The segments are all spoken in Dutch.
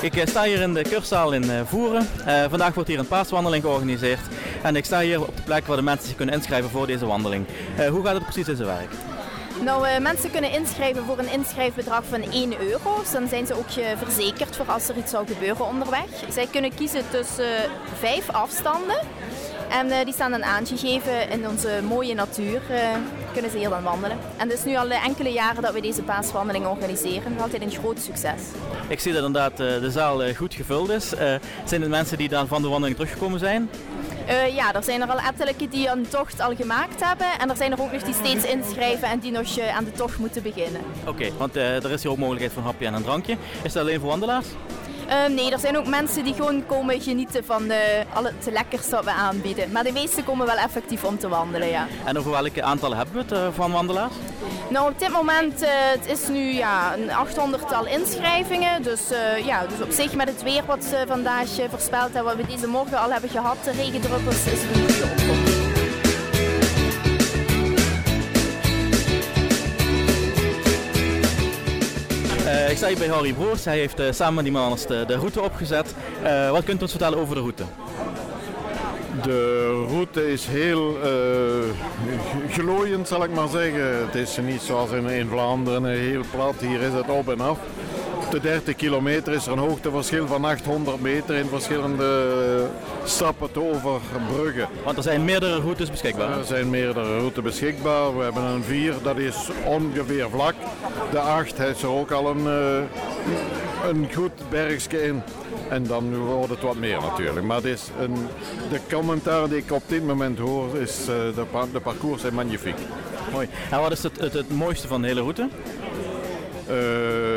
Ik sta hier in de kurszaal in Voeren. vandaag wordt hier een paaswandeling georganiseerd. En ik sta hier op de plek waar de mensen zich kunnen inschrijven voor deze wandeling. hoe gaat het precies in zijn werk? Nou, mensen kunnen inschrijven voor een inschrijfbedrag van 1 euro. Dus dan zijn ze ook verzekerd voor als er iets zou gebeuren onderweg. Zij kunnen kiezen tussen vijf afstanden. En uh, die staan dan aangegeven in onze mooie natuur. Uh, kunnen ze hier dan wandelen. En het is nu al enkele jaren dat we deze paaswandeling organiseren. Altijd een groot succes. Ik zie dat inderdaad de zaal goed gevuld is. zijn het mensen die dan van de wandeling teruggekomen zijn? Uh, ja, er zijn er al ettelijke die een tocht al gemaakt hebben. En er zijn er ook nog die steeds inschrijven en die nog uh, aan de tocht moeten beginnen. Oké, want uh, er is hier ook mogelijkheid voor een hapje en een drankje. Is dat alleen voor wandelaars? Nee, er zijn ook mensen die gewoon komen genieten van al het lekkers dat we aanbieden. Maar de meesten komen wel effectief om te wandelen, ja. En over welke aantallen hebben we het van wandelaars? Nou, op dit moment uh, het is nu ja, een 800-tal inschrijvingen. Dus, uh, ja, dus op zich met het weer wat ze vandaag uh, voorspeld hebben, wat we deze morgen al hebben gehad, de regendruppels, is het een goede ik sta bij Harry Broers. Hij heeft uh, samen met die man de, de route opgezet. Uh, wat kunt u ons vertellen over de route? De route is heel uh, glooiend, zal ik maar zeggen. Het is niet zoals in, in Vlaanderen heel plat. Hier is het op en af. Op de 30 kilometer is er een hoogteverschil van 800 meter in verschillende stappen te overbruggen. Want er zijn meerdere routes beschikbaar? Er zijn meerdere routes beschikbaar. We hebben een 4, dat is ongeveer vlak. De 8 heeft er ook al een, uh, een goed bergje in. En dan wordt het wat meer natuurlijk. Maar het is een, de commentaar die ik op dit moment hoor, is uh, de, de parcours is magnifiek. Mooi. En wat is het, het, het mooiste van de hele route? Uh,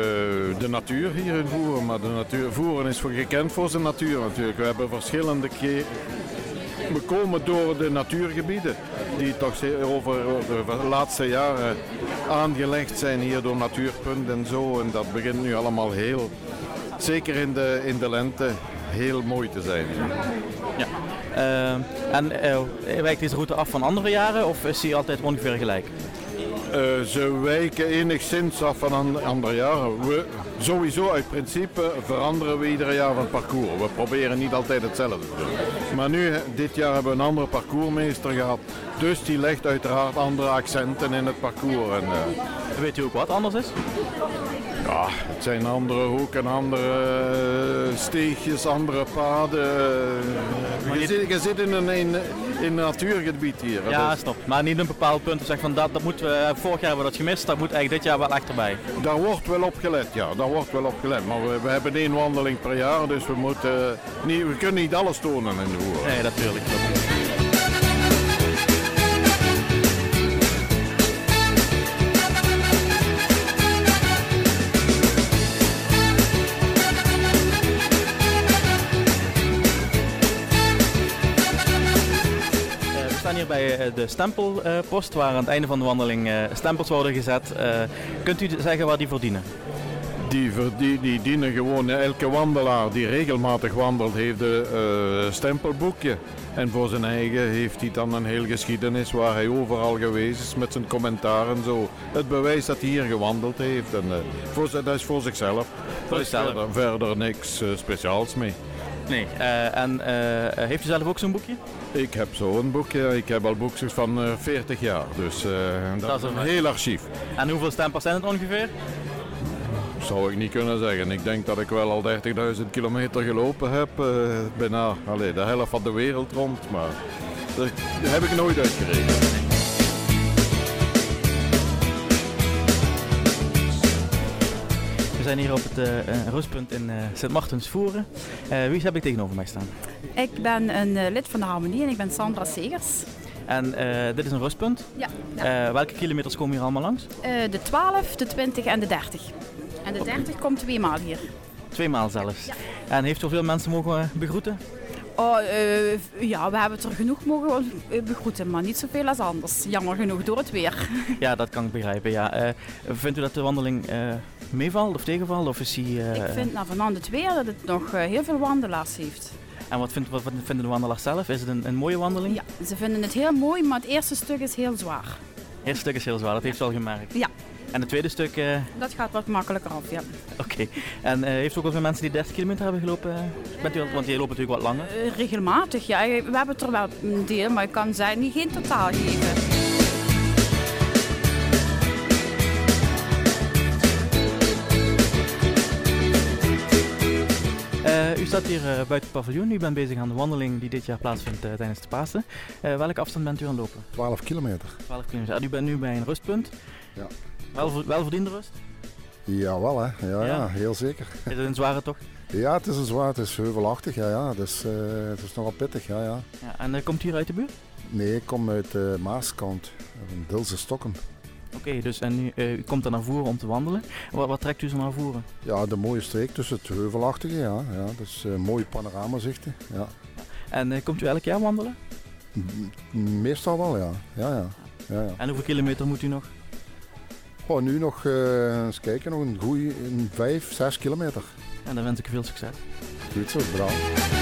de natuur hier in Voeren. Maar de natuur, Voeren is voor, gekend voor zijn natuur natuurlijk. We hebben verschillende keer. We komen door de natuurgebieden die toch over de laatste jaren aangelegd zijn hier door Natuurpunt en zo. En dat begint nu allemaal heel zeker in de, in de lente heel mooi te zijn. Ja. Uh, en uh, wijkt deze route af van andere jaren of is die altijd ongeveer gelijk? Uh, ze wijken enigszins af van andere jaren. We, sowieso uit principe veranderen we ieder jaar van parcours. We proberen niet altijd hetzelfde te doen. Maar nu, dit jaar hebben we een andere parcoursmeester gehad. Dus die legt uiteraard andere accenten in het parcours. En, Weet u ook wat anders is? Ja, het zijn andere hoeken, andere steegjes, andere paden. Je, zit, je, zit, in een, in, natuurgebied hier. Ja, stop. Maar niet een bepaald punt. Zeg van dat, dat moeten we, vorig jaar hebben we dat gemist, dat moet eigenlijk dit jaar wel achterbij. Daar wordt wel op gelet, ja. Daar wordt wel op gelet. Maar we, we hebben één wandeling per jaar, dus we, moeten, niet, we kunnen niet alles tonen in de hoer. Nee, natuurlijk. Hier bij eh, de stempelpost, waar aan het einde van de wandeling eh, stempels worden gezet. Eh, kunt u zeggen waar die voor dienen? Die, die, die dienen gewoon, elke wandelaar die regelmatig wandelt heeft een uh, stempelboekje. En voor zijn eigen heeft hij dan een heel geschiedenis waar hij overal geweest is met zijn commentaar en zo. Het bewijs dat hij hier gewandeld heeft. En, uh, voor, dat is voor zichzelf. Daar is verder, verder niks uh, speciaals mee. Nee, en heeft u zelf ook zo'n boekje? Ik heb zo'n boekje. Ik heb al boekjes van uh, 40 jaar. Dus dat, dat, is een heel archief. En hoeveel stempels zijn het ongeveer? Zou ik niet kunnen zeggen. Ik denk dat ik wel al 30.000 kilometer gelopen heb. Uh, bijna allez, de helft van de wereld rond. Maar dat heb ik nooit uitgerekend. Zijn hier op het uh, rustpunt in uh, Sint-Martensvoeren. Uh, wie heb ik tegenover mij staan? Ik ben een lid van de Harmonie en ik ben Sandra Segers. En dit is een rustpunt? Ja. ja. welke kilometers komen hier allemaal langs? de 12, de 20 en de 30. En de 30 komt twee maal hier. Twee maal zelfs? Ja. En heeft zoveel mensen mogen begroeten? Oh, ja, we hebben het er genoeg mogen begroeten, maar niet zoveel als anders. Jammer genoeg door het weer. Ja, dat kan ik begrijpen. Ja. vindt u dat de wandeling meevalt of tegenvalt? Of is uh... Ik vind nou, van het weer dat het nog uh, heel veel wandelaars heeft. En wat, vindt, wat vinden de wandelaars zelf? Is het een, een, mooie wandeling? Ja, ze vinden het heel mooi, maar het eerste stuk is heel zwaar. Het eerste stuk is heel zwaar, dat heeft ze al gemerkt. Ja, En het tweede stuk, eh, Dat gaat wat makkelijker af, ja. oké. En eh, heeft u ook wel veel mensen die 30 kilometer hebben gelopen? Bent u, al- want die lopen natuurlijk wat langer. Eh, regelmatig, ja. We hebben het er wel een deel, maar ik kan zij niet geen totaal geven. Eh, u staat hier eh, buiten het paviljoen. U bent bezig aan de wandeling die dit jaar plaatsvindt eh, tijdens de Pasen. Eh, welke afstand bent u aan het lopen? 12 kilometer. 12 kilometer. En u bent nu bij een rustpunt. Ja. Wel, wel verdiende rust? Jawel hè, ja, Ja. ja. heel zeker. Is het een zware tocht? Ja, het is een zwaar, het is heuvelachtig, ja, ja. Dus, eh, het is nogal pittig, ja, ja. Ja, en eh, komt u hier uit de buurt? Nee, ik kom uit de Maaskant, Dilse Stokken. Oké, dus en u, eh, u komt er naar voren om te wandelen. Wat, wat trekt u zo naar voren? Ja, de mooie streek tussen het heuvelachtige, ja. ja dus eh, mooie panoramazichten, ja. En eh, komt u elk jaar wandelen? M- Meestal wel, ja. Ja, ja. ja, ja. En hoeveel kilometer moet u nog? Oh, nu nog, eh, eens kijken, nog een goede 5, 6 kilometer. En dan wens ik veel succes. Goed zo, bedankt.